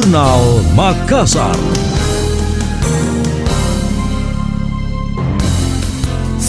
Jurnal Makassar.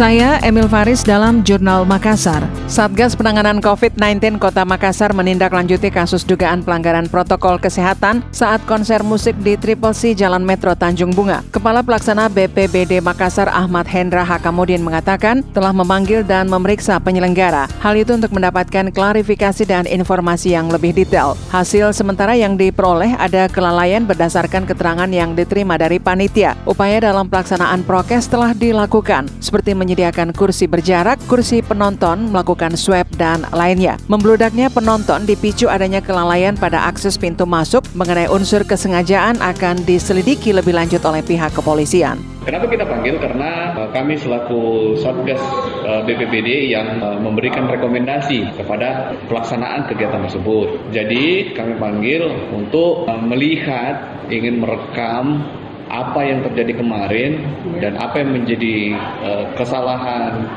Saya Emil Faris dalam Jurnal Makassar. Satgas Penanganan COVID-19 Kota Makassar menindaklanjuti kasus dugaan pelanggaran protokol kesehatan saat konser musik di Triple C Jalan Metro Tanjung Bunga. Kepala Pelaksana BPBD Makassar Ahmad Hendra Hakamudin mengatakan telah memanggil dan memeriksa penyelenggara. Hal itu untuk mendapatkan klarifikasi dan informasi yang lebih detail. Hasil sementara yang diperoleh ada kelalaian berdasarkan keterangan yang diterima dari panitia. Upaya dalam pelaksanaan prokes telah dilakukan, seperti menyediakan kursi berjarak, kursi penonton, melakukan swab, dan lainnya. Membludaknya penonton dipicu adanya kelalaian pada akses pintu masuk mengenai unsur kesengajaan akan diselidiki lebih lanjut oleh pihak kepolisian. Kenapa kita panggil? Karena uh, kami selaku Satgas uh, BPBD yang uh, memberikan rekomendasi kepada pelaksanaan kegiatan tersebut. Jadi kami panggil untuk melihat, ingin merekam apa yang terjadi kemarin dan apa yang menjadi uh, kesalahan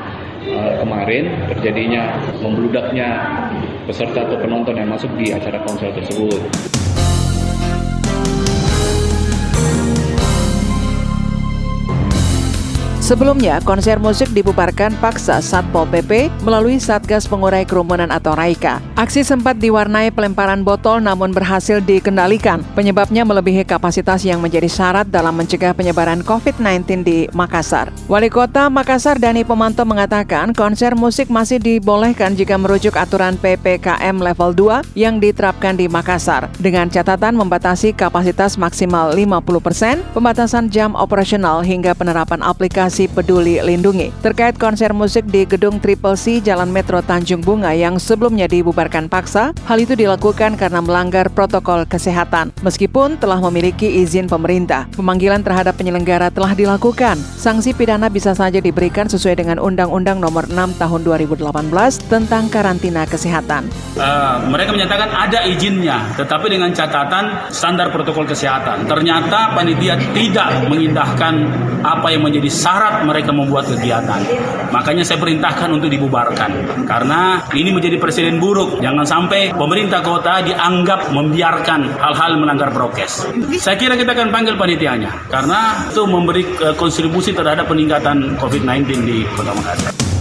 uh, kemarin terjadinya membludaknya peserta atau penonton yang masuk di acara konser tersebut. Sebelumnya, konser musik dibubarkan paksa Satpol PP melalui Satgas Pengurai Kerumunan atau RAIKA. Aksi sempat diwarnai pelemparan botol namun berhasil dikendalikan. Penyebabnya melebihi kapasitas yang menjadi syarat dalam mencegah penyebaran COVID-19 di Makassar. Wali Kota Makassar Dani Pemanto mengatakan konser musik masih dibolehkan jika merujuk aturan PPKM level 2 yang diterapkan di Makassar dengan catatan membatasi kapasitas maksimal 50%, pembatasan jam operasional hingga penerapan aplikasi aplikasi Peduli Lindungi. Terkait konser musik di Gedung Triple C Jalan Metro Tanjung Bunga yang sebelumnya dibubarkan paksa, hal itu dilakukan karena melanggar protokol kesehatan. Meskipun telah memiliki izin pemerintah, pemanggilan terhadap penyelenggara telah dilakukan. Sanksi pidana bisa saja diberikan sesuai dengan Undang-Undang Nomor 6 Tahun 2018 tentang karantina kesehatan. Uh, mereka menyatakan ada izinnya, tetapi dengan catatan standar protokol kesehatan. Ternyata panitia tidak mengindahkan apa yang menjadi syarat syarat mereka membuat kegiatan. Makanya saya perintahkan untuk dibubarkan. Karena ini menjadi presiden buruk. Jangan sampai pemerintah kota dianggap membiarkan hal-hal melanggar prokes. Saya kira kita akan panggil panitianya. Karena itu memberi eh, kontribusi terhadap peningkatan COVID-19 di Kota Makassar.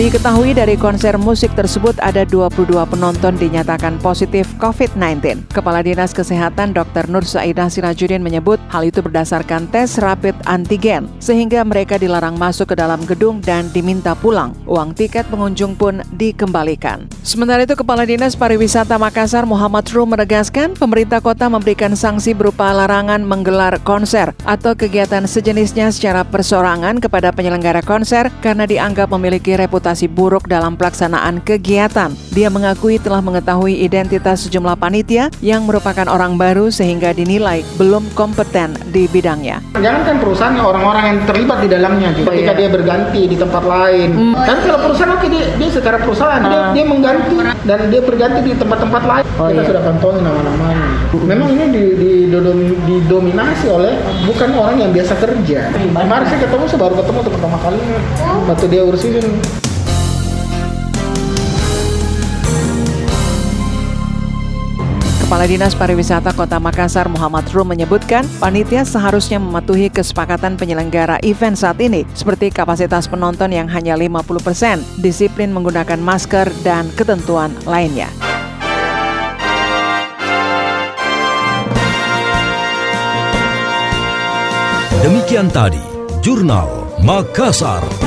Diketahui dari konser musik tersebut ada 22 penonton dinyatakan positif COVID-19. Kepala Dinas Kesehatan Dr. Nur Saidah Sirajudin menyebut hal itu berdasarkan tes rapid antigen, sehingga mereka dilarang masuk ke dalam gedung dan diminta pulang. Uang tiket pengunjung pun dikembalikan. Sementara itu, Kepala Dinas Pariwisata Makassar Muhammad Ru menegaskan pemerintah kota memberikan sanksi berupa larangan menggelar konser atau kegiatan sejenisnya secara persorangan kepada penyelenggara konser karena dianggap memiliki reputasi reputasi buruk dalam pelaksanaan kegiatan. Dia mengakui telah mengetahui identitas sejumlah panitia yang merupakan orang baru sehingga dinilai belum kompeten di bidangnya. Jangankan perusahaan orang-orang yang terlibat di dalamnya juga. Oh, ketika iya. dia berganti di tempat lain. Hmm. Kan kalau perusahaan oke dia, dia secara perusahaan uh. dia, ah. dia mengganti dan dia berganti di tempat-tempat lain. Oh, Kita iya. sudah kantongin nama-namanya. Memang ini didominasi oleh bukan orang yang biasa kerja. Kemarin saya ketemu saya baru ketemu pertama kali waktu dia urusin Kepala Dinas Pariwisata Kota Makassar Muhammad Rum menyebutkan panitia seharusnya mematuhi kesepakatan penyelenggara event saat ini seperti kapasitas penonton yang hanya 50%, disiplin menggunakan masker, dan ketentuan lainnya. Demikian tadi, Jurnal Makassar.